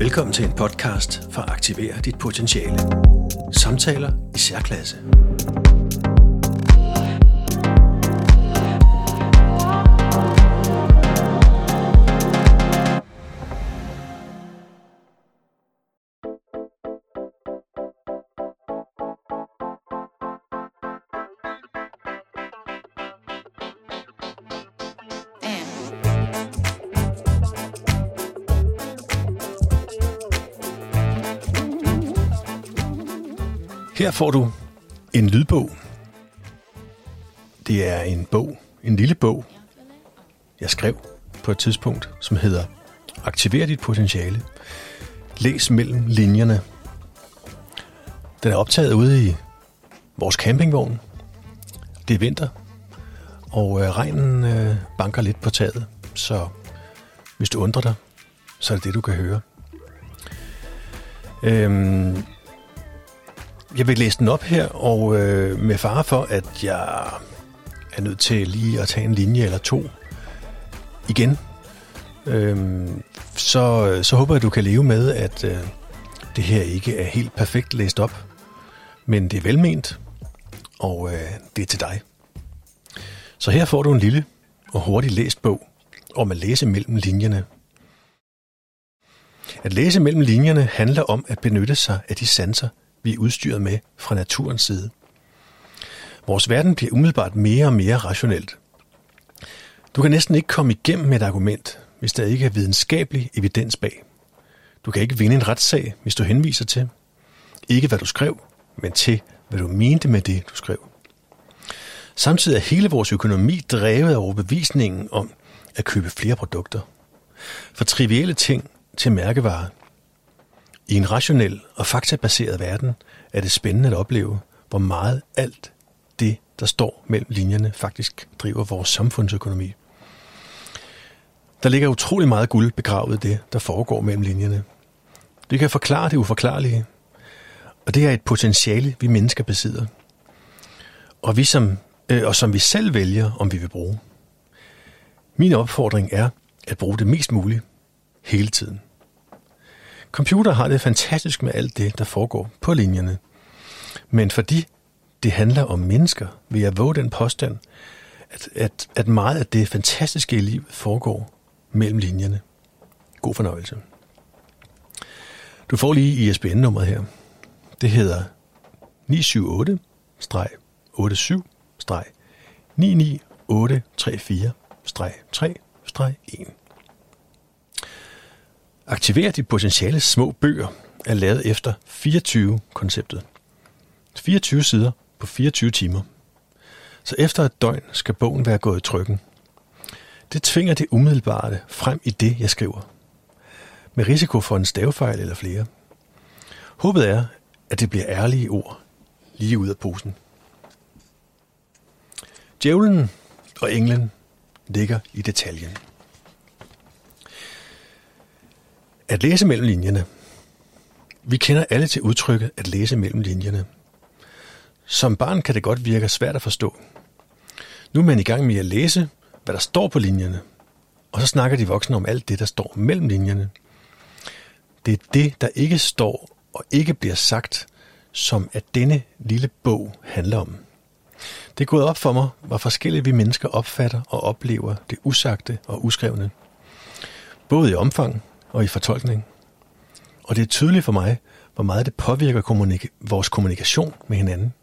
Velkommen til en podcast for at aktivere dit potentiale. Samtaler i særklasse. Her får du en lydbog. Det er en bog, en lille bog, jeg skrev på et tidspunkt, som hedder Aktiver dit potentiale. Læs mellem linjerne. Den er optaget ude i vores campingvogn. Det er vinter, og øh, regnen øh, banker lidt på taget, så hvis du undrer dig, så er det det, du kan høre. Øhm, jeg vil læse den op her, og øh, med fare for, at jeg er nødt til lige at tage en linje eller to igen, øh, så, så håber jeg, at du kan leve med, at øh, det her ikke er helt perfekt læst op, men det er velment, og øh, det er til dig. Så her får du en lille og hurtigt læst bog om at læse mellem linjerne. At læse mellem linjerne handler om at benytte sig af de sanser, vi er udstyret med fra naturens side. Vores verden bliver umiddelbart mere og mere rationelt. Du kan næsten ikke komme igennem med et argument, hvis der ikke er videnskabelig evidens bag. Du kan ikke vinde en retssag, hvis du henviser til ikke hvad du skrev, men til hvad du mente med det, du skrev. Samtidig er hele vores økonomi drevet af overbevisningen om at købe flere produkter. For trivielle ting til mærkevarer i en rationel og faktabaseret verden er det spændende at opleve, hvor meget alt det, der står mellem linjerne, faktisk driver vores samfundsøkonomi. Der ligger utrolig meget guld begravet i det, der foregår mellem linjerne. Det kan forklare det uforklarlige, og det er et potentiale, vi mennesker besidder. Og, vi som, øh, og som vi selv vælger, om vi vil bruge. Min opfordring er at bruge det mest muligt hele tiden. Computer har det fantastisk med alt det, der foregår på linjerne. Men fordi det handler om mennesker, vil jeg våge den påstand, at, at, at meget af det fantastiske i livet foregår mellem linjerne. God fornøjelse. Du får lige ISBN-nummeret her. Det hedder 978-87-99834-3-1. Aktiver dit potentiale små bøger er lavet efter 24-konceptet. 24 sider på 24 timer. Så efter et døgn skal bogen være gået i trykken. Det tvinger det umiddelbare frem i det, jeg skriver. Med risiko for en stavefejl eller flere. Håbet er, at det bliver ærlige ord lige ud af posen. Djævlen og englen ligger i detaljen. At læse mellem linjerne. Vi kender alle til udtrykket at læse mellem linjerne. Som barn kan det godt virke svært at forstå. Nu er man i gang med at læse, hvad der står på linjerne, og så snakker de voksne om alt det, der står mellem linjerne. Det er det, der ikke står og ikke bliver sagt, som at denne lille bog handler om. Det er gået op for mig, hvor forskellige vi mennesker opfatter og oplever det usagte og uskrevne. Både i omfang og i fortolkning. Og det er tydeligt for mig, hvor meget det påvirker kommunik- vores kommunikation med hinanden.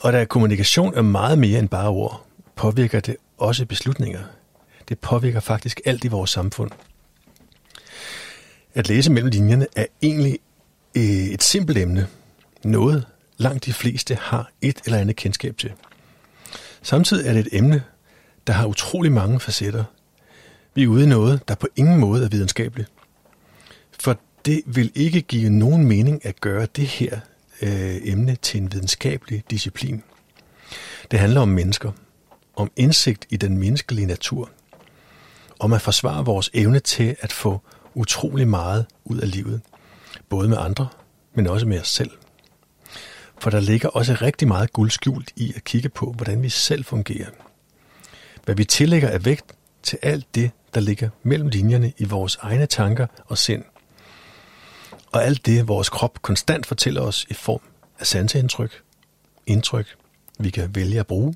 Og da kommunikation er meget mere end bare ord, påvirker det også beslutninger. Det påvirker faktisk alt i vores samfund. At læse mellem linjerne er egentlig øh, et simpelt emne. Noget langt de fleste har et eller andet kendskab til. Samtidig er det et emne, der har utrolig mange facetter, vi er ude i noget, der på ingen måde er videnskabeligt. For det vil ikke give nogen mening at gøre det her øh, emne til en videnskabelig disciplin. Det handler om mennesker, om indsigt i den menneskelige natur, om at forsvare vores evne til at få utrolig meget ud af livet, både med andre, men også med os selv. For der ligger også rigtig meget guld skjult i at kigge på, hvordan vi selv fungerer. Hvad vi tillægger af vægt til alt det, der ligger mellem linjerne i vores egne tanker og sind og alt det, vores krop konstant fortæller os i form af sanseindtryk, indtryk, vi kan vælge at bruge,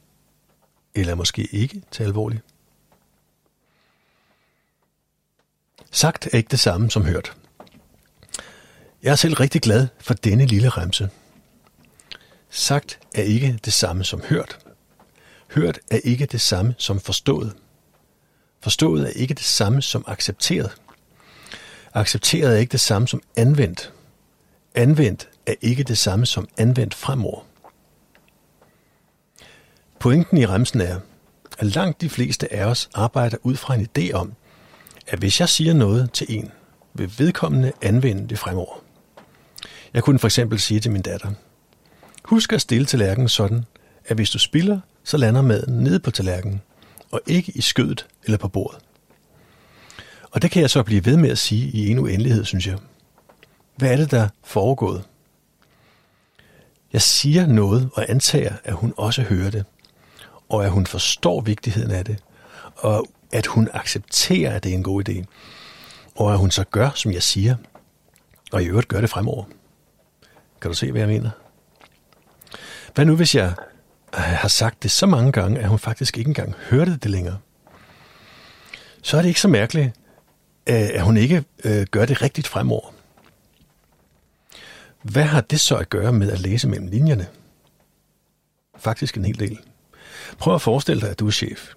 eller måske ikke til alvorligt. Sagt er ikke det samme som hørt. Jeg er selv rigtig glad for denne lille remse. Sagt er ikke det samme som hørt. Hørt er ikke det samme som forstået. Forstået er ikke det samme som accepteret. Accepteret er ikke det samme som anvendt. Anvendt er ikke det samme som anvendt fremover. Pointen i remsen er, at langt de fleste af os arbejder ud fra en idé om, at hvis jeg siger noget til en, vil vedkommende anvende det fremover. Jeg kunne for eksempel sige til min datter, husk at stille tallerkenen sådan, at hvis du spiller, så lander maden nede på tallerkenen, og ikke i skødet eller på bordet. Og det kan jeg så blive ved med at sige i en uendelighed, synes jeg. Hvad er det, der er foregået? Jeg siger noget og antager, at hun også hører det, og at hun forstår vigtigheden af det, og at hun accepterer, at det er en god idé, og at hun så gør, som jeg siger, og i øvrigt gør det fremover. Kan du se, hvad jeg mener? Hvad nu, hvis jeg Øh, har sagt det så mange gange, at hun faktisk ikke engang hørte det længere? Så er det ikke så mærkeligt, øh, at hun ikke øh, gør det rigtigt fremover. Hvad har det så at gøre med at læse mellem linjerne? Faktisk en hel del. Prøv at forestille dig, at du er chef.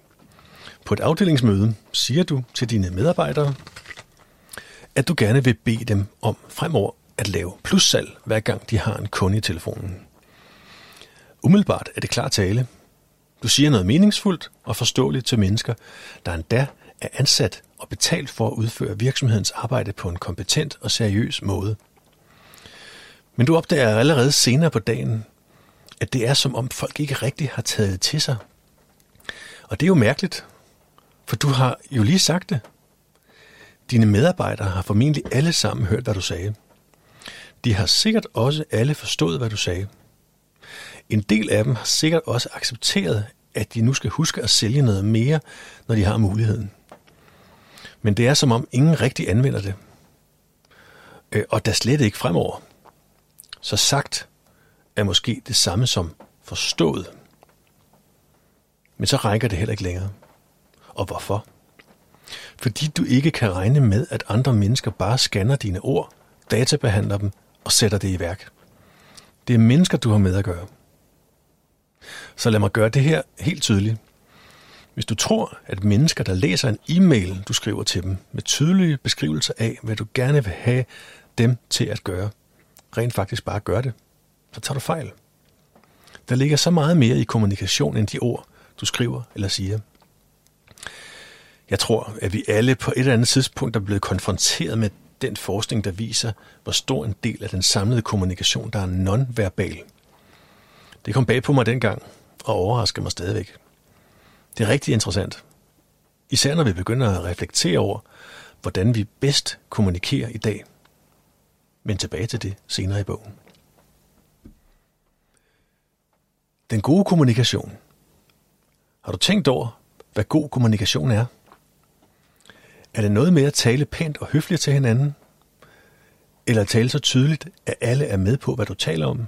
På et afdelingsmøde siger du til dine medarbejdere, at du gerne vil bede dem om fremover at lave plussalg, hver gang de har en kunde i telefonen. Umiddelbart er det klar tale. Du siger noget meningsfuldt og forståeligt til mennesker, der endda er ansat og betalt for at udføre virksomhedens arbejde på en kompetent og seriøs måde. Men du opdager allerede senere på dagen, at det er som om folk ikke rigtig har taget til sig. Og det er jo mærkeligt, for du har jo lige sagt det. Dine medarbejdere har formentlig alle sammen hørt, hvad du sagde. De har sikkert også alle forstået, hvad du sagde. En del af dem har sikkert også accepteret, at de nu skal huske at sælge noget mere, når de har muligheden. Men det er som om ingen rigtig anvender det. Øh, og der slet ikke fremover. Så sagt er måske det samme som forstået. Men så rækker det heller ikke længere. Og hvorfor? Fordi du ikke kan regne med, at andre mennesker bare scanner dine ord, databehandler dem og sætter det i værk. Det er mennesker, du har med at gøre. Så lad mig gøre det her helt tydeligt. Hvis du tror, at mennesker, der læser en e-mail, du skriver til dem, med tydelige beskrivelser af, hvad du gerne vil have dem til at gøre, rent faktisk bare gør det, så tager du fejl. Der ligger så meget mere i kommunikation end de ord, du skriver eller siger. Jeg tror, at vi alle på et eller andet tidspunkt er blevet konfronteret med den forskning, der viser, hvor stor en del af den samlede kommunikation, der er nonverbal. Det kom bag på mig dengang, og overrasker mig stadigvæk. Det er rigtig interessant. Især når vi begynder at reflektere over, hvordan vi bedst kommunikerer i dag. Men tilbage til det senere i bogen. Den gode kommunikation. Har du tænkt over, hvad god kommunikation er? Er det noget med at tale pænt og høfligt til hinanden? Eller at tale så tydeligt, at alle er med på, hvad du taler om?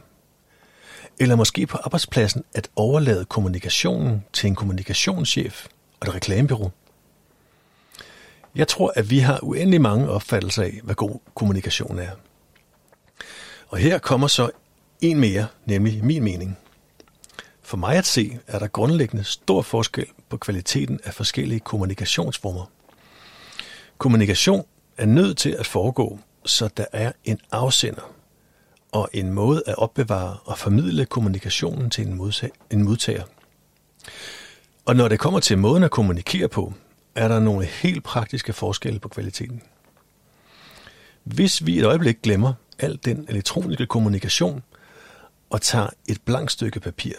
Eller måske på arbejdspladsen at overlade kommunikationen til en kommunikationschef og et reklamebyrå? Jeg tror, at vi har uendelig mange opfattelser af, hvad god kommunikation er. Og her kommer så en mere, nemlig min mening. For mig at se er der grundlæggende stor forskel på kvaliteten af forskellige kommunikationsformer. Kommunikation er nødt til at foregå, så der er en afsender og en måde at opbevare og formidle kommunikationen til en modtager. Og når det kommer til måden at kommunikere på, er der nogle helt praktiske forskelle på kvaliteten. Hvis vi et øjeblik glemmer al den elektroniske kommunikation og tager et blankt stykke papir,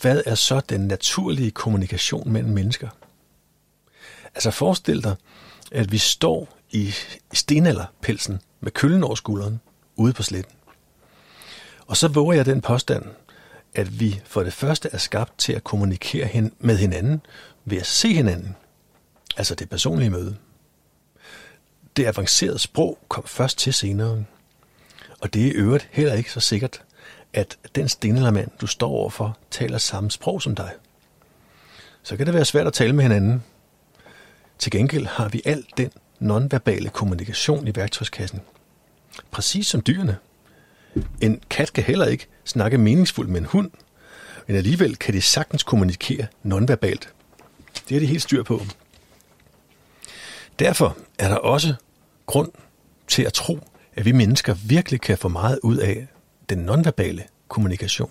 hvad er så den naturlige kommunikation mellem mennesker? Altså forestil dig, at vi står i stenalderpelsen med køllen over skulderen ude på sletten. Og så våger jeg den påstand, at vi for det første er skabt til at kommunikere med hinanden ved at se hinanden. Altså det personlige møde. det avancerede sprog kom først til senere. Og det er i øvrigt heller ikke så sikkert, at den stenaldermand, du står overfor, taler samme sprog som dig. Så kan det være svært at tale med hinanden. Til gengæld har vi al den nonverbale kommunikation i værktøjskassen. Præcis som dyrene. En kat kan heller ikke snakke meningsfuldt med en hund, men alligevel kan de sagtens kommunikere nonverbalt. Det er de helt styr på. Derfor er der også grund til at tro, at vi mennesker virkelig kan få meget ud af den nonverbale kommunikation.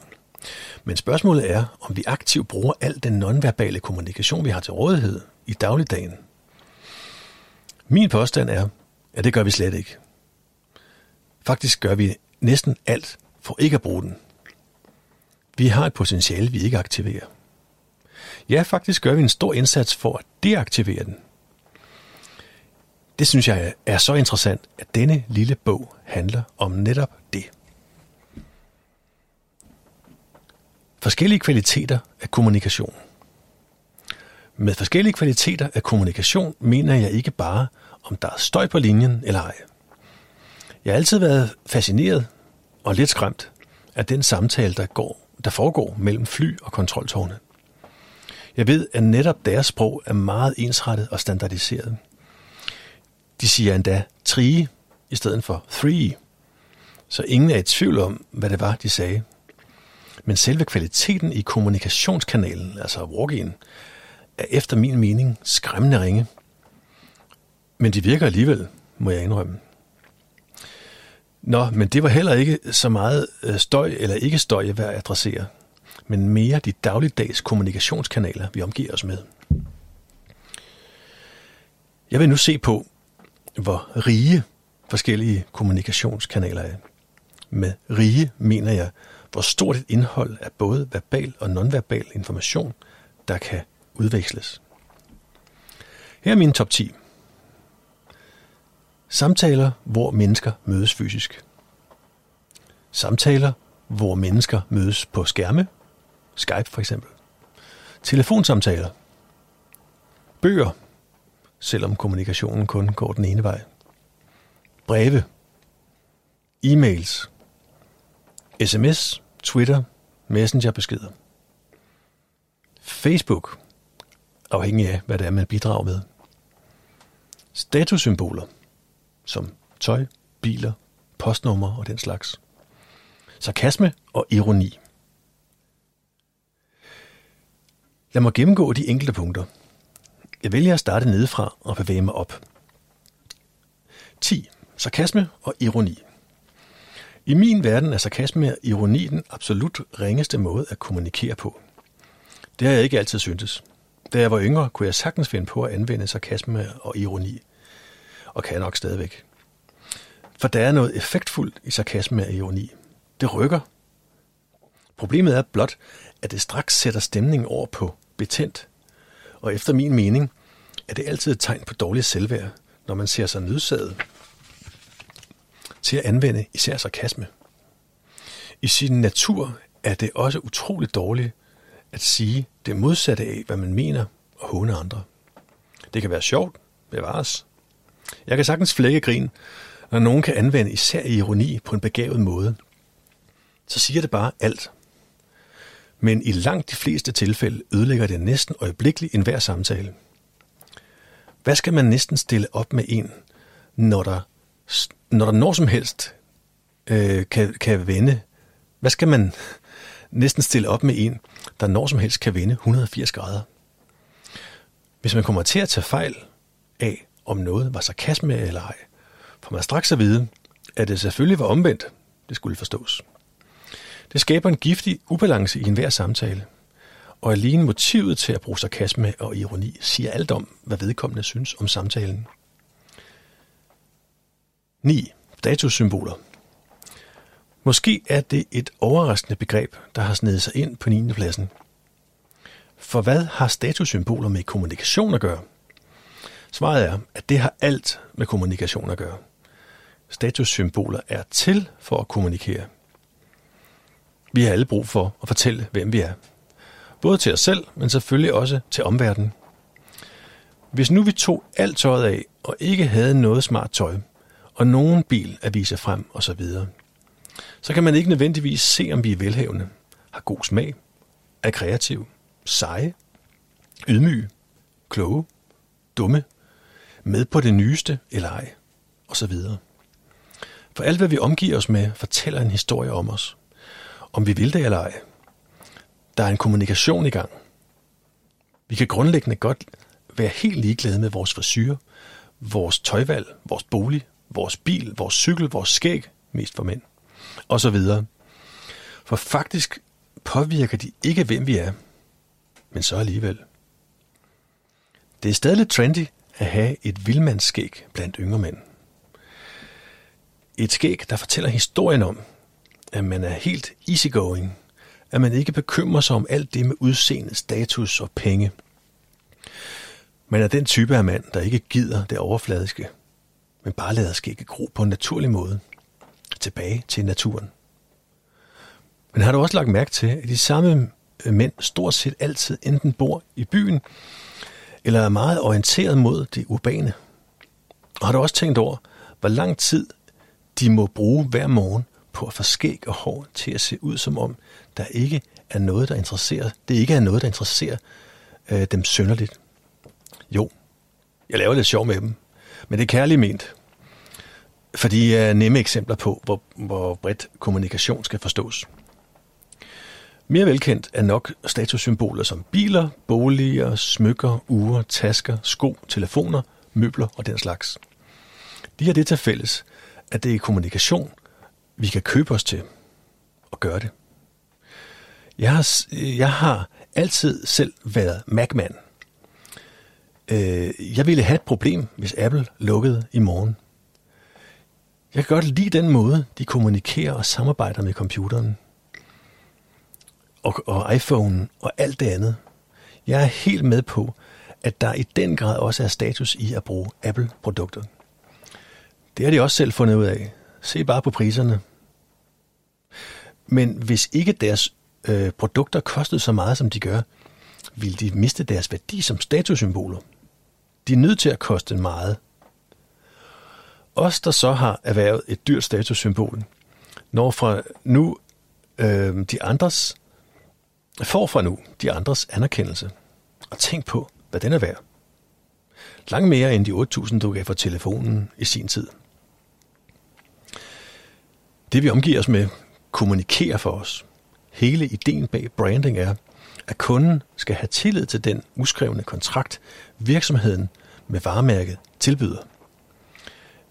Men spørgsmålet er, om vi aktivt bruger al den nonverbale kommunikation, vi har til rådighed i dagligdagen. Min påstand er, at det gør vi slet ikke. Faktisk gør vi næsten alt for ikke at bruge den. Vi har et potentiale, vi ikke aktiverer. Ja, faktisk gør vi en stor indsats for at deaktivere den. Det synes jeg er så interessant, at denne lille bog handler om netop det. Forskellige kvaliteter af kommunikation. Med forskellige kvaliteter af kommunikation mener jeg ikke bare, om der er støj på linjen eller ej. Jeg har altid været fascineret og lidt skræmt af den samtale, der, går, der foregår mellem fly og kontroltårne. Jeg ved, at netop deres sprog er meget ensrettet og standardiseret. De siger endda tree i stedet for three, så ingen er i tvivl om, hvad det var, de sagde. Men selve kvaliteten i kommunikationskanalen, altså walk-in, er efter min mening skræmmende ringe. Men de virker alligevel, må jeg indrømme. Nå, men det var heller ikke så meget øh, støj eller ikke støj, jeg vil adressere, men mere de dagligdags kommunikationskanaler, vi omgiver os med. Jeg vil nu se på, hvor rige forskellige kommunikationskanaler er. Med rige mener jeg, hvor stort et indhold af både verbal og nonverbal information, der kan udveksles. Her er min top 10. Samtaler, hvor mennesker mødes fysisk. Samtaler, hvor mennesker mødes på skærme, Skype for eksempel. Telefonsamtaler. Bøger, selvom kommunikationen kun går den ene vej. Breve. E-mails. SMS, Twitter, Messenger-beskeder. Facebook, afhængig af, hvad det er, man bidrager med. Statussymboler, som tøj, biler, postnummer og den slags. Sarkasme og ironi. Lad mig gennemgå de enkelte punkter. Jeg vælger at starte nedefra og bevæge mig op. 10. Sarkasme og ironi. I min verden er sarkasme og ironi den absolut ringeste måde at kommunikere på. Det har jeg ikke altid syntes. Da jeg var yngre, kunne jeg sagtens finde på at anvende sarkasme og ironi, og kan nok stadigvæk. For der er noget effektfuldt i sarkasme og ironi. Det rykker. Problemet er blot, at det straks sætter stemningen over på betændt. Og efter min mening er det altid et tegn på dårlig selvværd, når man ser sig nødsaget til at anvende især sarkasme. I sin natur er det også utroligt dårligt at sige det modsatte af, hvad man mener og håne andre. Det kan være sjovt, bevares. Jeg kan sagtens flække grin, når nogen kan anvende især ironi på en begavet måde. Så siger det bare alt. Men i langt de fleste tilfælde ødelægger det næsten øjeblikkeligt enhver samtale. Hvad skal man næsten stille op med en, når der når der når som helst øh, kan, kan vende, hvad skal man næsten stille op med en, der når som helst kan vende 180 grader? Hvis man kommer til at tage fejl af, om noget var sarkasme eller ej, får man straks at vide, at det selvfølgelig var omvendt, det skulle forstås. Det skaber en giftig ubalance i enhver samtale, og alene motivet til at bruge sarkasme og ironi siger alt om, hvad vedkommende synes om samtalen. 9. Statussymboler. Måske er det et overraskende begreb, der har snedet sig ind på 9. pladsen. For hvad har statussymboler med kommunikation at gøre? Svaret er, at det har alt med kommunikation at gøre. Statussymboler er til for at kommunikere. Vi har alle brug for at fortælle, hvem vi er. Både til os selv, men selvfølgelig også til omverdenen. Hvis nu vi tog alt tøjet af og ikke havde noget smart tøj, og nogen bil at vise frem osv., så kan man ikke nødvendigvis se, om vi er velhavende, har god smag, er kreativ, seje, ydmyge, kloge, dumme, med på det nyeste eller ej, osv. For alt, hvad vi omgiver os med, fortæller en historie om os. Om vi vil det eller ej. Der er en kommunikation i gang. Vi kan grundlæggende godt være helt ligeglade med vores frisyr, vores tøjvalg, vores bolig, vores bil, vores cykel, vores skæg, mest for mænd, og så videre. For faktisk påvirker de ikke, hvem vi er, men så alligevel. Det er stadig trendy at have et vildmandsskæg blandt yngre mænd. Et skæg, der fortæller historien om, at man er helt easygoing, at man ikke bekymrer sig om alt det med udseende, status og penge. Man er den type af mand, der ikke gider det overfladiske, men bare lader skægget gro på en naturlig måde. Tilbage til naturen. Men har du også lagt mærke til, at de samme mænd stort set altid enten bor i byen, eller er meget orienteret mod det urbane? Og har du også tænkt over, hvor lang tid de må bruge hver morgen på at få skæg og hår til at se ud som om, der ikke er noget, der interesserer, det ikke er noget, der interesserer øh, dem synderligt. Jo, jeg laver lidt sjov med dem, men det er kærligt ment. For de er nemme eksempler på, hvor, hvor bredt kommunikation skal forstås. Mere velkendt er nok statussymboler som biler, boliger, smykker, ure, tasker, sko, telefoner, møbler og den slags. De har det til fælles, at det er kommunikation, vi kan købe os til og gøre det. Jeg har, jeg har altid selv været Mac-mand. Øh, jeg ville have et problem, hvis Apple lukkede i morgen. Jeg kan godt lide den måde, de kommunikerer og samarbejder med computeren. Og, og iPhone og alt det andet. Jeg er helt med på, at der i den grad også er status i at bruge Apple-produkter. Det har de også selv fundet ud af. Se bare på priserne. Men hvis ikke deres øh, produkter kostede så meget, som de gør, ville de miste deres værdi som statussymboler. De er nødt til at koste meget. Os, der så har erhvervet et dyrt statussymbol, når fra nu øh, de andres, får fra nu de andres anerkendelse. Og tænk på, hvad den er værd. Langt mere end de 8.000, du gav for telefonen i sin tid. Det vi omgiver os med, kommunikerer for os. Hele ideen bag branding er, at kunden skal have tillid til den uskrevne kontrakt, virksomheden med varemærket tilbyder.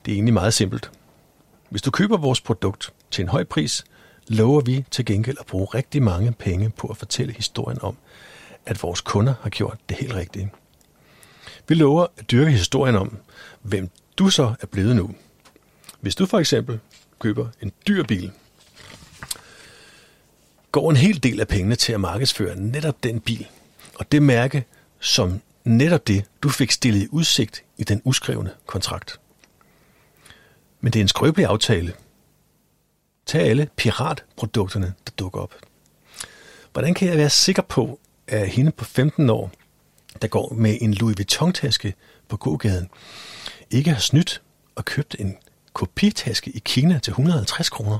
Det er egentlig meget simpelt. Hvis du køber vores produkt til en høj pris, lover vi til gengæld at bruge rigtig mange penge på at fortælle historien om, at vores kunder har gjort det helt rigtige. Vi lover at dyrke historien om, hvem du så er blevet nu. Hvis du for eksempel køber en dyr bil, går en hel del af pengene til at markedsføre netop den bil, og det mærke som netop det, du fik stillet i udsigt i den uskrevne kontrakt. Men det er en skrøbelig aftale. Tag alle piratprodukterne, der dukker op. Hvordan kan jeg være sikker på, at hende på 15 år, der går med en Louis Vuitton-taske på gågaden, ikke har snydt og købt en kopitaske i Kina til 150 kroner?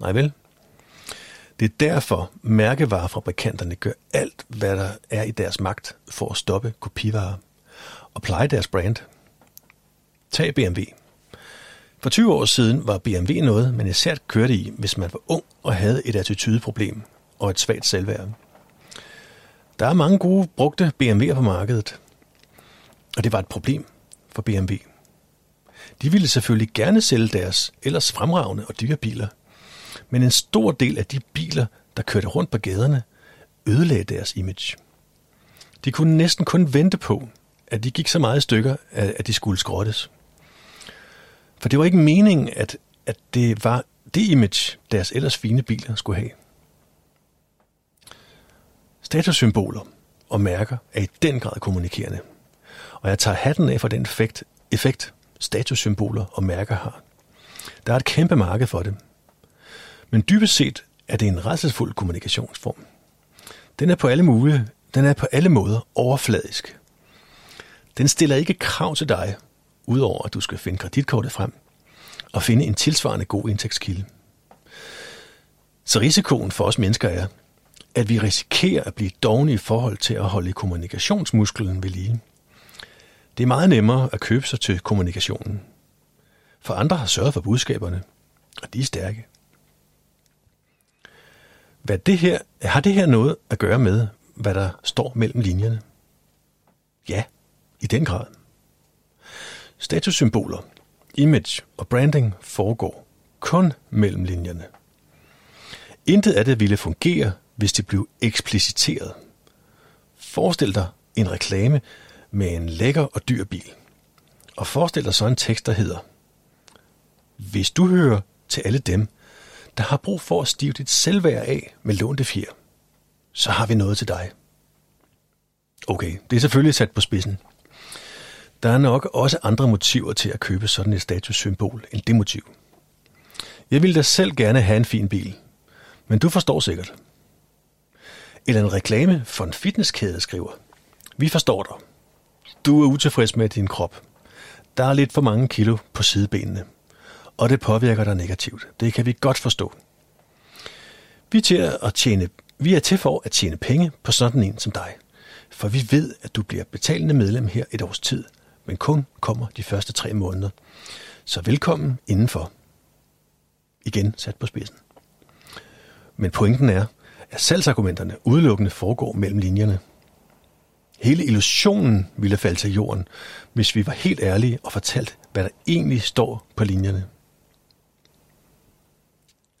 Nej vel? Det er derfor, mærkevarefabrikanterne gør alt, hvad der er i deres magt for at stoppe kopivarer og pleje deres brand. Tag BMW. For 20 år siden var BMW noget, man især kørte i, hvis man var ung og havde et attitydeproblem og et svagt selvværd. Der er mange gode brugte BMW'er på markedet, og det var et problem for BMW. De ville selvfølgelig gerne sælge deres ellers fremragende og dyre biler – men en stor del af de biler, der kørte rundt på gaderne, ødelagde deres image. De kunne næsten kun vente på, at de gik så meget i stykker, at de skulle skrottes. For det var ikke meningen, at, at det var det image, deres ellers fine biler skulle have. Statussymboler og mærker er i den grad kommunikerende. Og jeg tager hatten af for den effekt, effekt statussymboler og mærker har. Der er et kæmpe marked for det, men dybest set er det en rædselsfuld kommunikationsform. Den er på alle mulige, den er på alle måder overfladisk. Den stiller ikke krav til dig, udover at du skal finde kreditkortet frem og finde en tilsvarende god indtægtskilde. Så risikoen for os mennesker er, at vi risikerer at blive dogne i forhold til at holde kommunikationsmusklen ved lige. Det er meget nemmere at købe sig til kommunikationen, for andre har sørget for budskaberne, og de er stærke. Hvad det her, har det her noget at gøre med, hvad der står mellem linjerne? Ja, i den grad. Statussymboler, image og branding foregår kun mellem linjerne. Intet af det ville fungere, hvis det blev ekspliciteret. Forestil dig en reklame med en lækker og dyr bil. Og forestil dig så en tekst, der hedder Hvis du hører til alle dem, der har brug for at stive dit selvværd af med lånte fjer, så har vi noget til dig. Okay, det er selvfølgelig sat på spidsen. Der er nok også andre motiver til at købe sådan et statussymbol end det motiv. Jeg ville da selv gerne have en fin bil, men du forstår sikkert. Eller en reklame for en fitnesskæde skriver. Vi forstår dig. Du er utilfreds med din krop. Der er lidt for mange kilo på sidebenene, og det påvirker dig negativt. Det kan vi godt forstå. Vi er til, at tjene, vi er til for at tjene penge på sådan en som dig. For vi ved, at du bliver betalende medlem her et års tid, men kun kommer de første tre måneder. Så velkommen indenfor. Igen sat på spidsen. Men pointen er, at salgsargumenterne udelukkende foregår mellem linjerne. Hele illusionen ville falde til jorden, hvis vi var helt ærlige og fortalt, hvad der egentlig står på linjerne.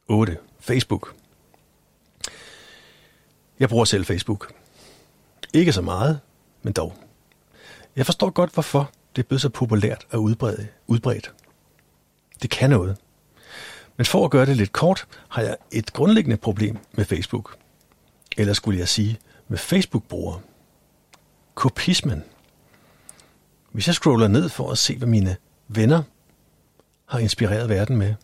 8. Facebook. Jeg bruger selv Facebook. Ikke så meget, men dog. Jeg forstår godt, hvorfor det er blevet så populært og udbredt. udbredt. Det kan noget. Men for at gøre det lidt kort, har jeg et grundlæggende problem med Facebook. Eller skulle jeg sige, med Facebook-brugere. Kopismen. Hvis jeg scroller ned for at se, hvad mine venner har inspireret verden med,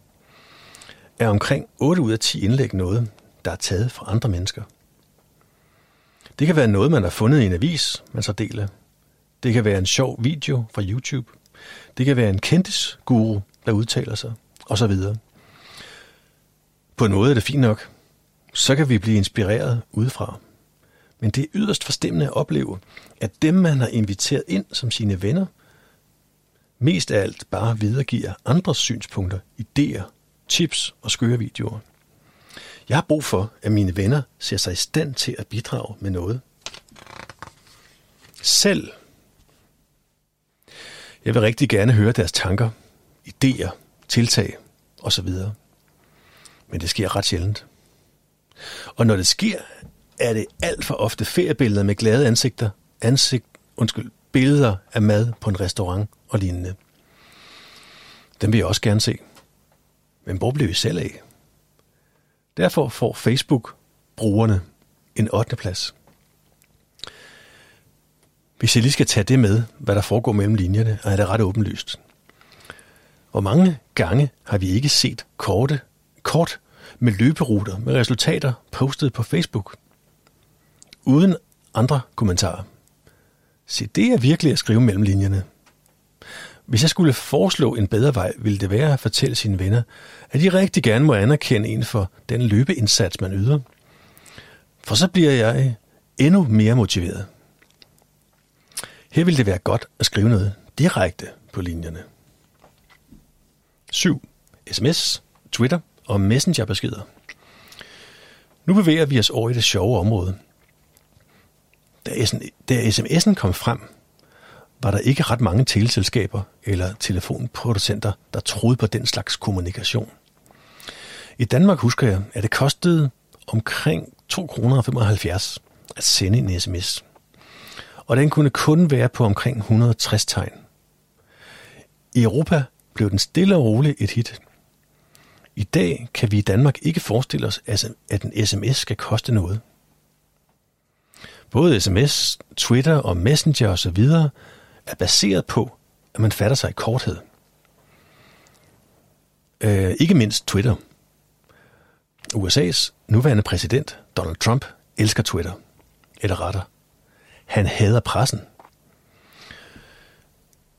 er omkring 8 ud af 10 indlæg noget, der er taget fra andre mennesker. Det kan være noget, man har fundet i en avis, man så deler. Det kan være en sjov video fra YouTube. Det kan være en kendtis-guru, der udtaler sig, og så videre. På en måde er det fint nok. Så kan vi blive inspireret udefra. Men det er yderst forstemmende at opleve, at dem, man har inviteret ind som sine venner, mest af alt bare videregiver andres synspunkter, idéer, tips og skøre videoer. Jeg har brug for, at mine venner ser sig i stand til at bidrage med noget. Selv. Jeg vil rigtig gerne høre deres tanker, idéer, tiltag osv. Men det sker ret sjældent. Og når det sker, er det alt for ofte feriebilleder med glade ansigter, ansigt, undskyld, billeder af mad på en restaurant og lignende. Dem vil jeg også gerne se. Men hvor blev vi selv af? Derfor får Facebook-brugerne en 8. plads. Hvis jeg lige skal tage det med, hvad der foregår mellem linjerne, er det ret åbenlyst. Hvor mange gange har vi ikke set korte, kort med løberuter med resultater postet på Facebook? Uden andre kommentarer. Se, det er virkelig at skrive mellem linjerne. Hvis jeg skulle foreslå en bedre vej, ville det være at fortælle sine venner, at de rigtig gerne må anerkende en for den løbeindsats, man yder. For så bliver jeg endnu mere motiveret. Her ville det være godt at skrive noget direkte på linjerne. 7. SMS, Twitter og Messenger-beskeder. Nu bevæger vi os over i det sjove område. Da sms'en kom frem, var der ikke ret mange teleselskaber eller telefonproducenter, der troede på den slags kommunikation. I Danmark husker jeg, at det kostede omkring 2,75 kroner at sende en sms. Og den kunne kun være på omkring 160 tegn. I Europa blev den stille og roligt et hit. I dag kan vi i Danmark ikke forestille os, at en sms skal koste noget. Både sms, Twitter og Messenger osv. er baseret på, at man fatter sig i korthed. Øh, ikke mindst Twitter. USA's nuværende præsident, Donald Trump, elsker Twitter. Eller retter. Han hader pressen.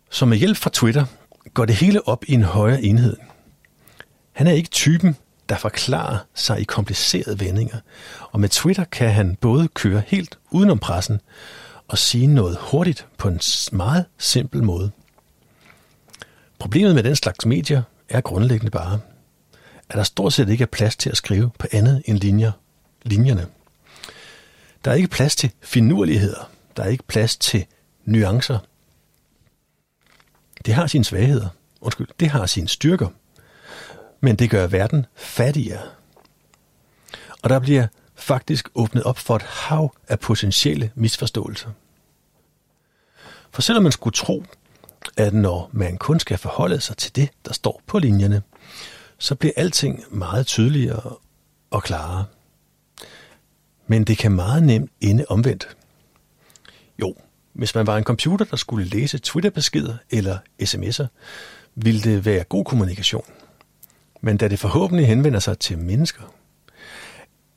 Så med hjælp fra Twitter går det hele op i en højere enhed. Han er ikke typen, der forklarer sig i komplicerede vendinger, og med Twitter kan han både køre helt udenom pressen og sige noget hurtigt på en meget simpel måde. Problemet med den slags medier er grundlæggende bare, at der stort set ikke er plads til at skrive på andet end linjer, linjerne. Der er ikke plads til finurligheder. Der er ikke plads til nuancer. Det har sine svagheder. Undskyld, det har sine styrker. Men det gør verden fattigere. Og der bliver faktisk åbnet op for et hav af potentielle misforståelser. For selvom man skulle tro, at når man kun skal forholde sig til det, der står på linjerne, så bliver alting meget tydeligere og klarere. Men det kan meget nemt ende omvendt. Jo, hvis man var en computer, der skulle læse Twitter-beskeder eller sms'er, ville det være god kommunikation. Men da det forhåbentlig henvender sig til mennesker,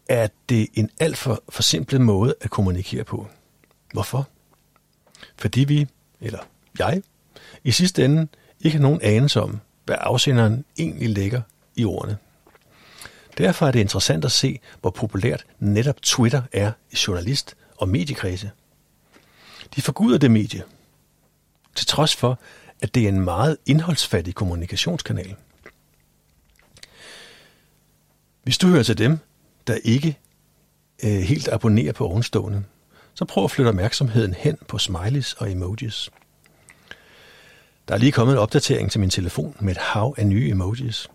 er det en alt for forsimplet måde at kommunikere på. Hvorfor? Fordi vi, eller jeg, i sidste ende ikke har nogen anelse om, hvad afsenderen egentlig lægger i ordene. Derfor er det interessant at se, hvor populært netop Twitter er i journalist- og mediekredse. De forguder det medie, til trods for, at det er en meget indholdsfattig kommunikationskanal. Hvis du hører til dem, der ikke øh, helt abonnerer på ovenstående, så prøv at flytte opmærksomheden hen på smileys og emojis. Der er lige kommet en opdatering til min telefon med et hav af nye emojis.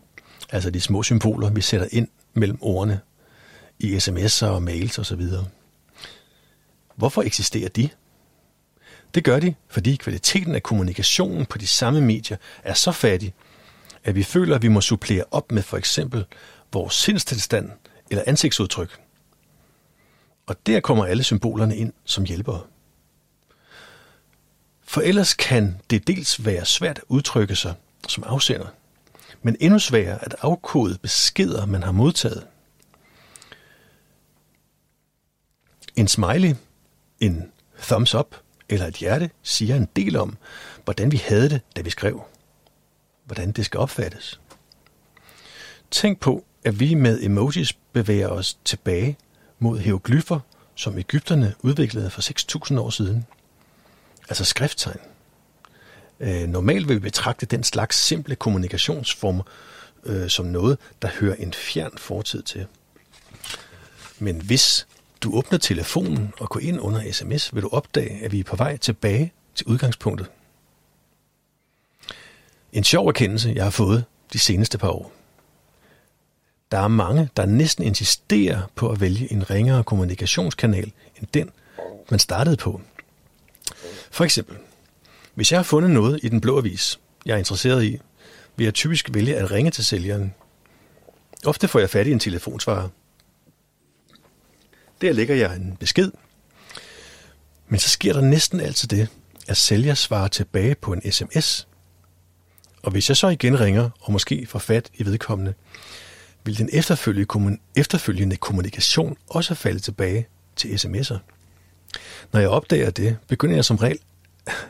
Altså de små symboler, vi sætter ind mellem ordene i sms'er og mails osv. Hvorfor eksisterer de? Det gør de, fordi kvaliteten af kommunikationen på de samme medier er så fattig, at vi føler, at vi må supplere op med for eksempel vores sindstilstand eller ansigtsudtryk. Og der kommer alle symbolerne ind som hjælpere. For ellers kan det dels være svært at udtrykke sig som afsender, men endnu sværere at afkode beskeder, man har modtaget. En smiley, en thumbs up eller et hjerte siger en del om, hvordan vi havde det, da vi skrev. Hvordan det skal opfattes. Tænk på, at vi med emojis bevæger os tilbage mod hieroglyffer, som Ægypterne udviklede for 6.000 år siden. Altså skrifttegn. Øh, normalt vil vi betragte den slags simple kommunikationsformer øh, som noget, der hører en fjern fortid til. Men hvis du åbner telefonen og går ind under sms, vil du opdage, at vi er på vej tilbage til udgangspunktet. En sjov erkendelse, jeg har fået de seneste par år. Der er mange, der næsten insisterer på at vælge en ringere kommunikationskanal end den, man startede på. For eksempel, hvis jeg har fundet noget i den blå avis, jeg er interesseret i, vil jeg typisk vælge at ringe til sælgeren. Ofte får jeg fat i en telefonsvarer. Der lægger jeg en besked. Men så sker der næsten altid det, at sælger svarer tilbage på en sms. Og hvis jeg så igen ringer og måske får fat i vedkommende, vil den efterfølgende kommunikation også falde tilbage til sms'er. Når jeg opdager det, begynder jeg som regel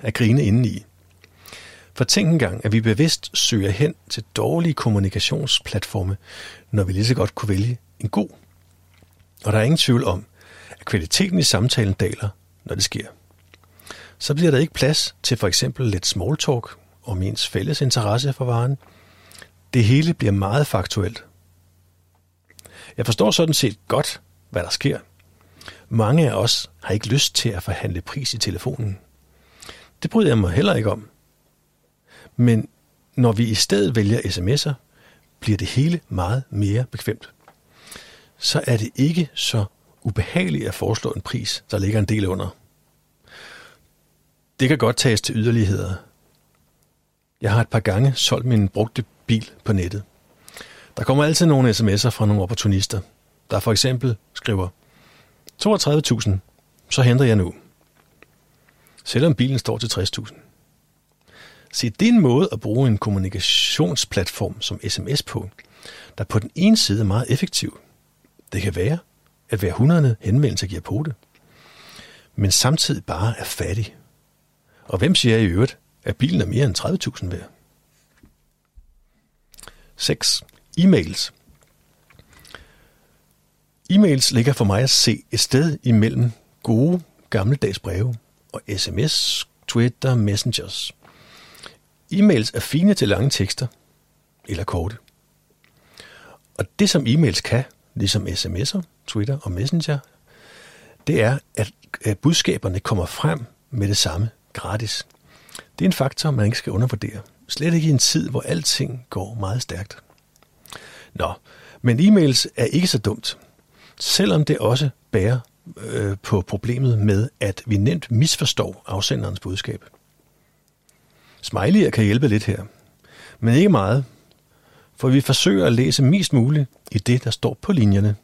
at grine indeni. For tænk engang, at vi bevidst søger hen til dårlige kommunikationsplatforme, når vi lige så godt kunne vælge en god. Og der er ingen tvivl om, at kvaliteten i samtalen daler, når det sker. Så bliver der ikke plads til for eksempel lidt small talk om ens fælles interesse for varen. Det hele bliver meget faktuelt. Jeg forstår sådan set godt, hvad der sker. Mange af os har ikke lyst til at forhandle pris i telefonen. Det bryder jeg mig heller ikke om. Men når vi i stedet vælger sms'er, bliver det hele meget mere bekvemt. Så er det ikke så ubehageligt at foreslå en pris, der ligger en del under. Det kan godt tages til yderligheder. Jeg har et par gange solgt min brugte bil på nettet. Der kommer altid nogle sms'er fra nogle opportunister, der for eksempel skriver 32.000, så henter jeg nu. Selvom bilen står til 60.000. Se, det er en måde at bruge en kommunikationsplatform som sms på, der på den ene side er meget effektiv. Det kan være, at hver hundrede henvendelse giver på det, men samtidig bare er fattig. Og hvem siger i øvrigt, at bilen er mere end 30.000 værd. 6. E-mails. E-mails ligger for mig at se et sted imellem gode gammeldags breve og sms, Twitter, messengers. E-mails er fine til lange tekster eller korte. Og det som e-mails kan, ligesom sms'er, Twitter og Messenger, det er, at budskaberne kommer frem med det samme gratis. Det er en faktor, man ikke skal undervurdere. Slet ikke i en tid, hvor alting går meget stærkt. Nå, men e-mails er ikke så dumt, selvom det også bærer øh, på problemet med, at vi nemt misforstår afsenderens budskab. Smiley'er kan hjælpe lidt her, men ikke meget, for vi forsøger at læse mest muligt i det, der står på linjerne,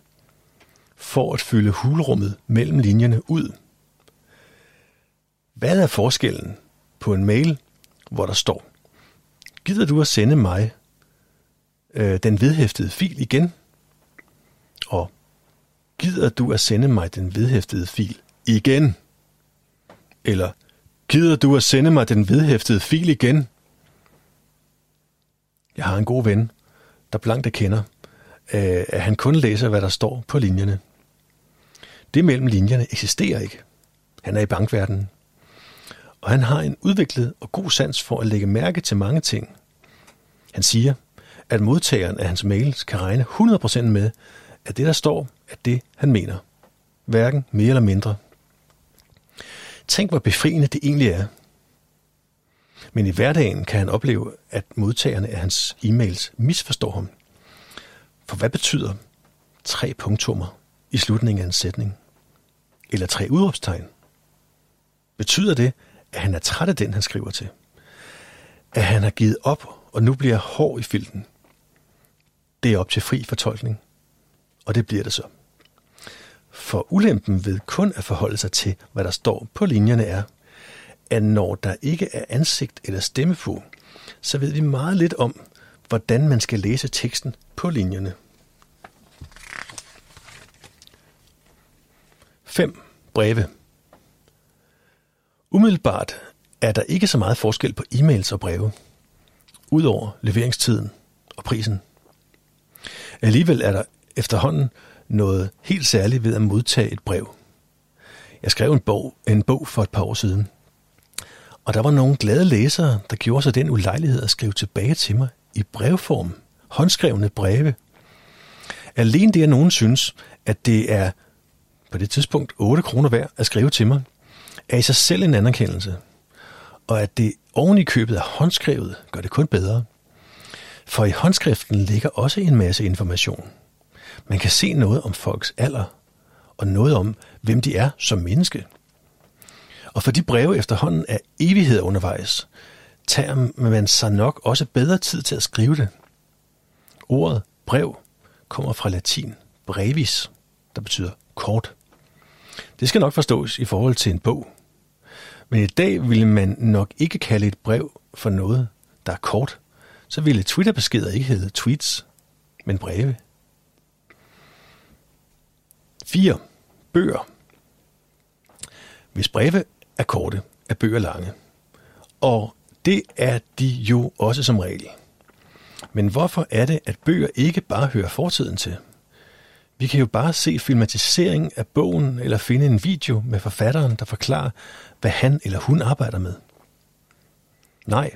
for at fylde hulrummet mellem linjerne ud. Hvad er forskellen på en mail, hvor der står, gider du at sende mig øh, den vedhæftede fil igen? Og gider du at sende mig den vedhæftede fil igen? Eller gider du at sende mig den vedhæftede fil igen? Jeg har en god ven, der blankt kender, øh, at han kun læser, hvad der står på linjerne. Det mellem linjerne eksisterer ikke. Han er i bankverdenen. Og han har en udviklet og god sans for at lægge mærke til mange ting. Han siger, at modtageren af hans mails kan regne 100% med, at det, der står, er det, han mener. Hverken mere eller mindre. Tænk, hvor befriende det egentlig er. Men i hverdagen kan han opleve, at modtagerne af hans e-mails misforstår ham. For hvad betyder tre punktummer i slutningen af en sætning? Eller tre udråbstegn? Betyder det, at han er træt af den, han skriver til? At han har givet op og nu bliver hård i filten? Det er op til fri fortolkning. Og det bliver det så. For ulempen ved kun at forholde sig til, hvad der står på linjerne er, at når der ikke er ansigt eller stemme på, så ved vi meget lidt om, hvordan man skal læse teksten på linjerne. 5. Breve. Umiddelbart er der ikke så meget forskel på e-mails og breve, udover leveringstiden og prisen. Alligevel er der efterhånden noget helt særligt ved at modtage et brev. Jeg skrev en bog, en bog for et par år siden, og der var nogle glade læsere, der gjorde sig den ulejlighed at skrive tilbage til mig i brevform, håndskrevne breve. Alene det, at nogen synes, at det er på det tidspunkt 8 kroner værd at skrive til mig, er i sig selv en anerkendelse. Og at det oven i købet er håndskrevet, gør det kun bedre. For i håndskriften ligger også en masse information. Man kan se noget om folks alder, og noget om, hvem de er som menneske. Og for de breve efterhånden er evighed undervejs, tager man sig nok også bedre tid til at skrive det. Ordet brev kommer fra latin brevis, der betyder kort. Det skal nok forstås i forhold til en bog. Men i dag ville man nok ikke kalde et brev for noget, der er kort. Så ville Twitter-beskeder ikke hedde tweets, men breve. 4. Bøger. Hvis breve er korte, er bøger lange. Og det er de jo også som regel. Men hvorfor er det, at bøger ikke bare hører fortiden til? Vi kan jo bare se filmatiseringen af bogen eller finde en video med forfatteren, der forklarer, hvad han eller hun arbejder med. Nej,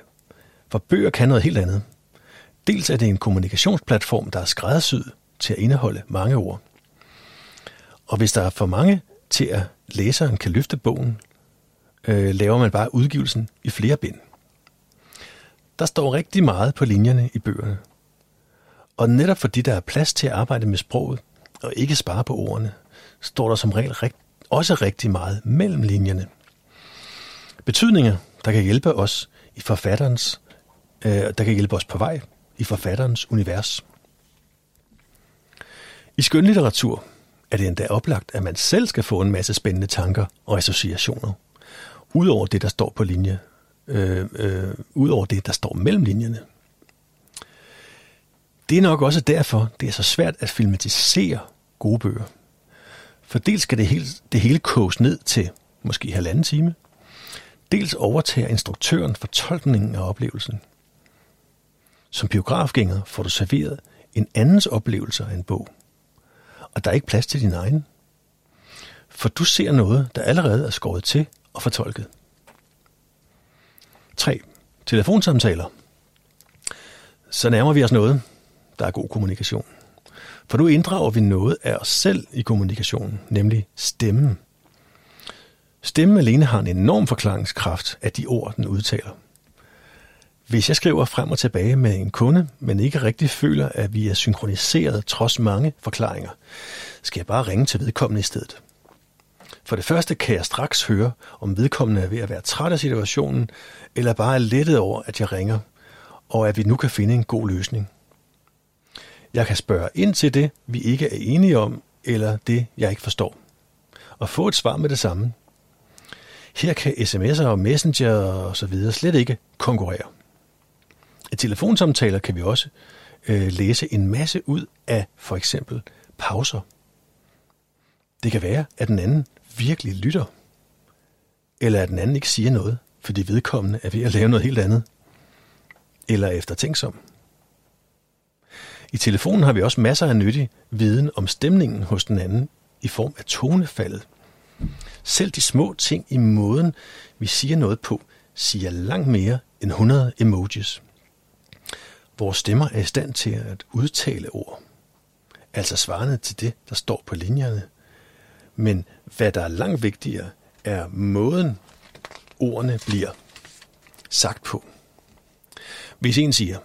for bøger kan noget helt andet. Dels er det en kommunikationsplatform, der er skræddersyet til at indeholde mange ord. Og hvis der er for mange til at læseren kan løfte bogen, øh, laver man bare udgivelsen i flere bind. Der står rigtig meget på linjerne i bøgerne. Og netop fordi der er plads til at arbejde med sproget, og ikke spare på ordene, står der som regel rigt, også rigtig meget mellem linjerne. Betydninger, der kan hjælpe os i forfatterens, øh, der kan hjælpe os på vej i forfatterens univers. I skønlitteratur er det endda oplagt, at man selv skal få en masse spændende tanker og associationer, udover det, der står på linje, øh, øh, udover det, der står mellem linjerne. Det er nok også derfor, det er så svært at filmatisere gode bøger. For dels skal det hele, det hele koges ned til måske halvanden time. Dels overtager instruktøren fortolkningen af oplevelsen. Som biografgænger får du serveret en andens oplevelse af en bog. Og der er ikke plads til din egen. For du ser noget, der allerede er skåret til og fortolket. 3. Telefonsamtaler. Så nærmer vi os noget, der er god kommunikation. For nu inddrager vi noget af os selv i kommunikationen, nemlig stemmen. Stemmen alene har en enorm forklaringskraft af de ord, den udtaler. Hvis jeg skriver frem og tilbage med en kunde, men ikke rigtig føler, at vi er synkroniseret trods mange forklaringer, skal jeg bare ringe til vedkommende i stedet. For det første kan jeg straks høre, om vedkommende er ved at være træt af situationen, eller bare er lettet over, at jeg ringer, og at vi nu kan finde en god løsning. Jeg kan spørge ind til det, vi ikke er enige om, eller det, jeg ikke forstår. Og få et svar med det samme. Her kan sms'er og messenger og så videre slet ikke konkurrere. I telefonsamtaler kan vi også øh, læse en masse ud af for eksempel pauser. Det kan være, at den anden virkelig lytter, eller at den anden ikke siger noget, fordi vedkommende er ved at lave noget helt andet, eller eftertænksom. I telefonen har vi også masser af nyttig viden om stemningen hos den anden i form af tonefaldet. Selv de små ting i måden, vi siger noget på, siger langt mere end 100 emojis. Vores stemmer er i stand til at udtale ord, altså svarende til det, der står på linjerne. Men hvad der er langt vigtigere, er måden, ordene bliver sagt på. Hvis en siger,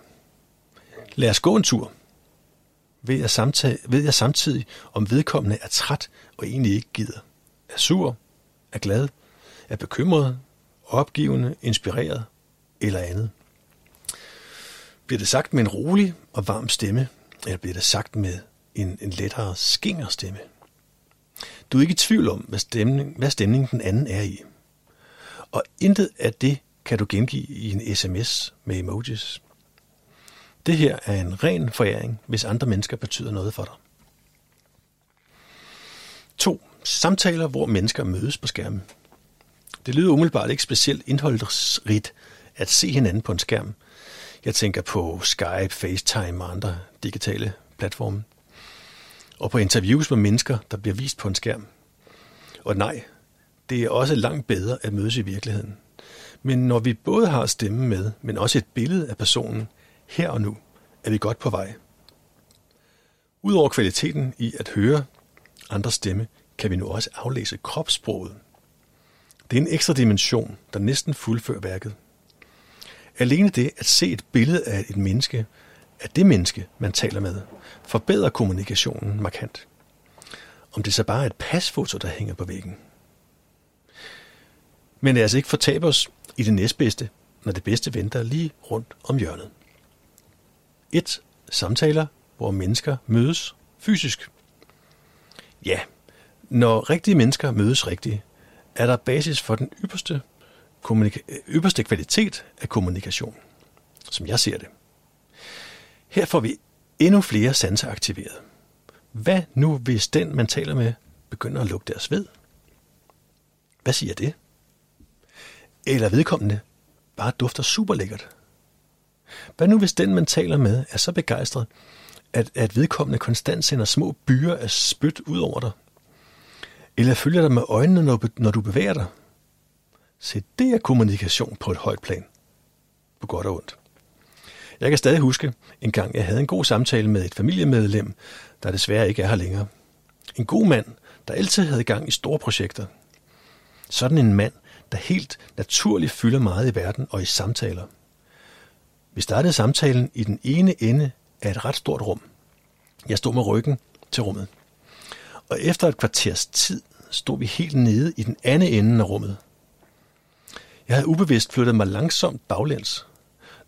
lad os gå en tur, ved jeg, samtale, ved jeg samtidig, om vedkommende er træt og egentlig ikke gider. Er sur, er glad, er bekymret, opgivende, inspireret eller andet. Bliver det sagt med en rolig og varm stemme, eller bliver det sagt med en, en lettere skinger stemme? Du er ikke i tvivl om, hvad, stemning, hvad stemning den anden er i. Og intet af det kan du gengive i en sms med emojis. Det her er en ren foræring, hvis andre mennesker betyder noget for dig. 2. Samtaler, hvor mennesker mødes på skærmen. Det lyder umiddelbart ikke specielt indholdsrigt at se hinanden på en skærm. Jeg tænker på Skype, FaceTime og andre digitale platforme. Og på interviews med mennesker, der bliver vist på en skærm. Og nej, det er også langt bedre at mødes i virkeligheden. Men når vi både har stemme med, men også et billede af personen, her og nu er vi godt på vej. Udover kvaliteten i at høre andre stemme, kan vi nu også aflæse kropssproget. Det er en ekstra dimension, der næsten fuldfører værket. Alene det at se et billede af et menneske, af det menneske, man taler med, forbedrer kommunikationen markant. Om det så bare er et pasfoto, der hænger på væggen. Men lad os ikke fortabe os i det næstbedste, når det bedste venter lige rundt om hjørnet. 1. Samtaler, hvor mennesker mødes fysisk. Ja, når rigtige mennesker mødes rigtigt, er der basis for den ypperste, ypperste kvalitet af kommunikation, som jeg ser det. Her får vi endnu flere sanser aktiveret. Hvad nu, hvis den, man taler med, begynder at lugte deres ved? Hvad siger det? Eller vedkommende bare dufter super lækkert. Hvad nu hvis den, man taler med, er så begejstret, at, at vedkommende konstant sender små byer af spyt ud over dig? Eller følger dig med øjnene, når, når du bevæger dig? Se, det er kommunikation på et højt plan. På godt og ondt. Jeg kan stadig huske, en gang jeg havde en god samtale med et familiemedlem, der desværre ikke er her længere. En god mand, der altid havde gang i store projekter. Sådan en mand, der helt naturligt fylder meget i verden og i samtaler – vi startede samtalen i den ene ende af et ret stort rum. Jeg stod med ryggen til rummet. Og efter et kvarters tid stod vi helt nede i den anden ende af rummet. Jeg havde ubevidst flyttet mig langsomt baglæns,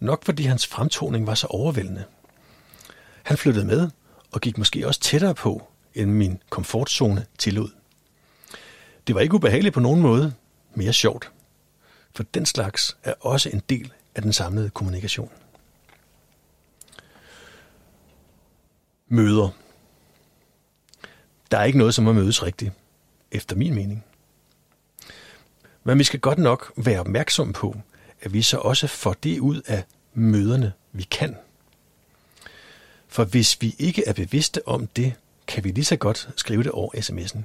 nok fordi hans fremtoning var så overvældende. Han flyttede med og gik måske også tættere på, end min komfortzone tillod. Det var ikke ubehageligt på nogen måde, mere sjovt. For den slags er også en del af den samlede kommunikation. Møder. Der er ikke noget som at mødes rigtigt, efter min mening. Men vi skal godt nok være opmærksom på, at vi så også får det ud af møderne, vi kan. For hvis vi ikke er bevidste om det, kan vi lige så godt skrive det over sms'en.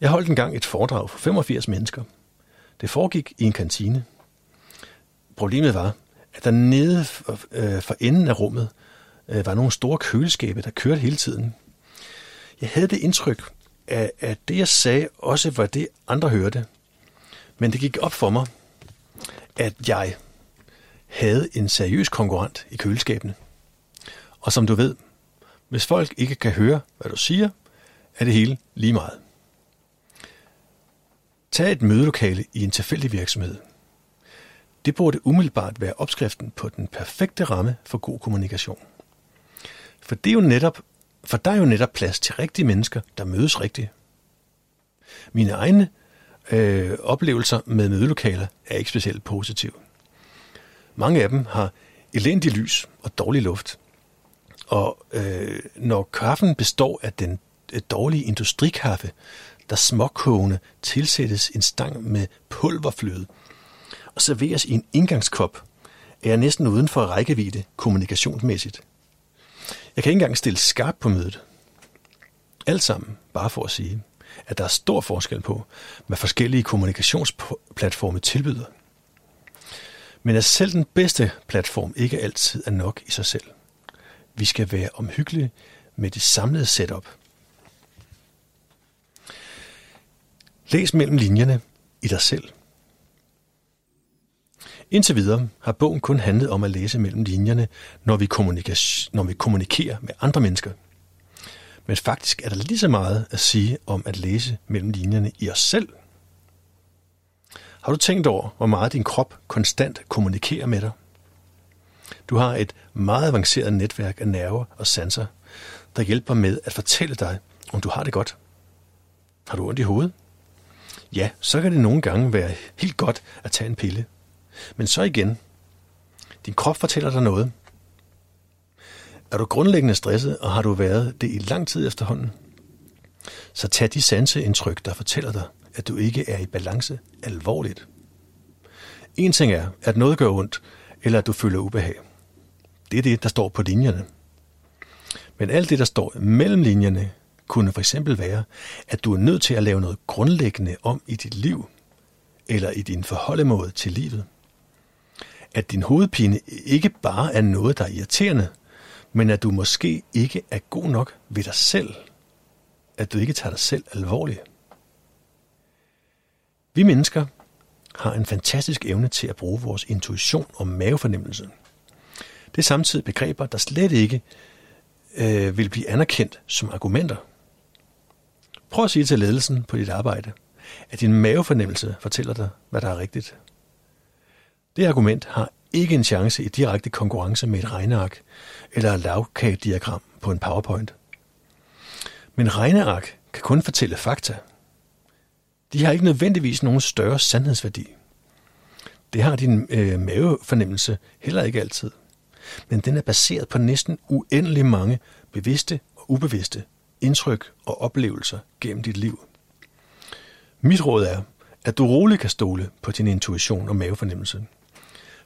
Jeg holdt engang et foredrag for 85 mennesker. Det foregik i en kantine. Problemet var, at der nede for, øh, for enden af rummet øh, var nogle store køleskabe, der kørte hele tiden. Jeg havde det indtryk, at, at det jeg sagde også var det, andre hørte. Men det gik op for mig, at jeg havde en seriøs konkurrent i køleskabene. Og som du ved, hvis folk ikke kan høre, hvad du siger, er det hele lige meget. Tag et mødelokale i en tilfældig virksomhed. Det burde umiddelbart være opskriften på den perfekte ramme for god kommunikation. For det er jo netop, for der er jo netop plads til rigtige mennesker, der mødes rigtigt. Mine egne øh, oplevelser med mødelokaler er ikke specielt positive. Mange af dem har elendig lys og dårlig luft. Og øh, når kaffen består af den øh, dårlige industrikaffe, der småkogende tilsættes en stang med pulverfløde og serveres i en indgangskop, er jeg næsten uden for rækkevidde kommunikationsmæssigt. Jeg kan ikke engang stille skarp på mødet. Alt sammen bare for at sige, at der er stor forskel på, hvad forskellige kommunikationsplatforme tilbyder. Men at selv den bedste platform ikke altid er nok i sig selv. Vi skal være omhyggelige med det samlede setup. Læs mellem linjerne i dig selv. Indtil videre har bogen kun handlet om at læse mellem linjerne, når vi, når vi kommunikerer med andre mennesker. Men faktisk er der lige så meget at sige om at læse mellem linjerne i os selv. Har du tænkt over, hvor meget din krop konstant kommunikerer med dig? Du har et meget avanceret netværk af nerver og sanser, der hjælper med at fortælle dig, om du har det godt. Har du ondt i hovedet? Ja, så kan det nogle gange være helt godt at tage en pille. Men så igen, din krop fortæller dig noget. Er du grundlæggende stresset, og har du været det i lang tid efterhånden? Så tag de sanseindtryk, der fortæller dig, at du ikke er i balance, alvorligt. En ting er, at noget gør ondt, eller at du føler ubehag. Det er det, der står på linjerne. Men alt det, der står mellem linjerne, kunne for eksempel være, at du er nødt til at lave noget grundlæggende om i dit liv, eller i din forholdemåde til livet. At din hovedpine ikke bare er noget, der er irriterende, men at du måske ikke er god nok ved dig selv. At du ikke tager dig selv alvorligt. Vi mennesker har en fantastisk evne til at bruge vores intuition og mavefornemmelse. Det er samtidig begreber, der slet ikke øh, vil blive anerkendt som argumenter. Prøv at sige til ledelsen på dit arbejde, at din mavefornemmelse fortæller dig, hvad der er rigtigt. Det argument har ikke en chance i direkte konkurrence med et regneark eller et lavkagediagram på en PowerPoint. Men regneark kan kun fortælle fakta. De har ikke nødvendigvis nogen større sandhedsværdi. Det har din øh, mavefornemmelse heller ikke altid. Men den er baseret på næsten uendelig mange bevidste og ubevidste indtryk og oplevelser gennem dit liv. Mit råd er, at du roligt kan stole på din intuition og mavefornemmelse.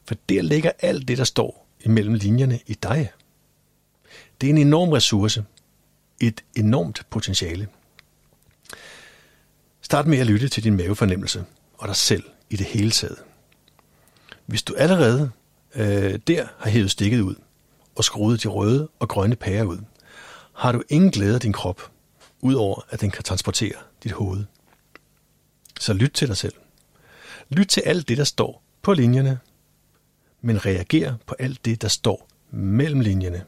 For der ligger alt det, der står imellem linjerne i dig. Det er en enorm ressource, et enormt potentiale. Start med at lytte til din mavefornemmelse og dig selv i det hele taget. Hvis du allerede øh, der har hævet stikket ud og skruet de røde og grønne pærer ud, har du ingen glæde af din krop, udover at den kan transportere dit hoved. Så lyt til dig selv. Lyt til alt det, der står på linjerne, men reagerer på alt det, der står mellem linjerne.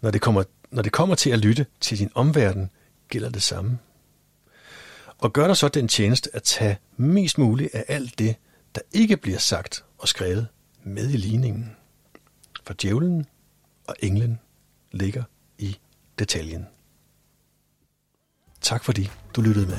Når det kommer, når det kommer til at lytte til din omverden, gælder det samme. Og gør dig så den tjeneste at tage mest muligt af alt det, der ikke bliver sagt og skrevet med i ligningen. For djævlen og englen ligger i detaljen. Tak fordi du lyttede med.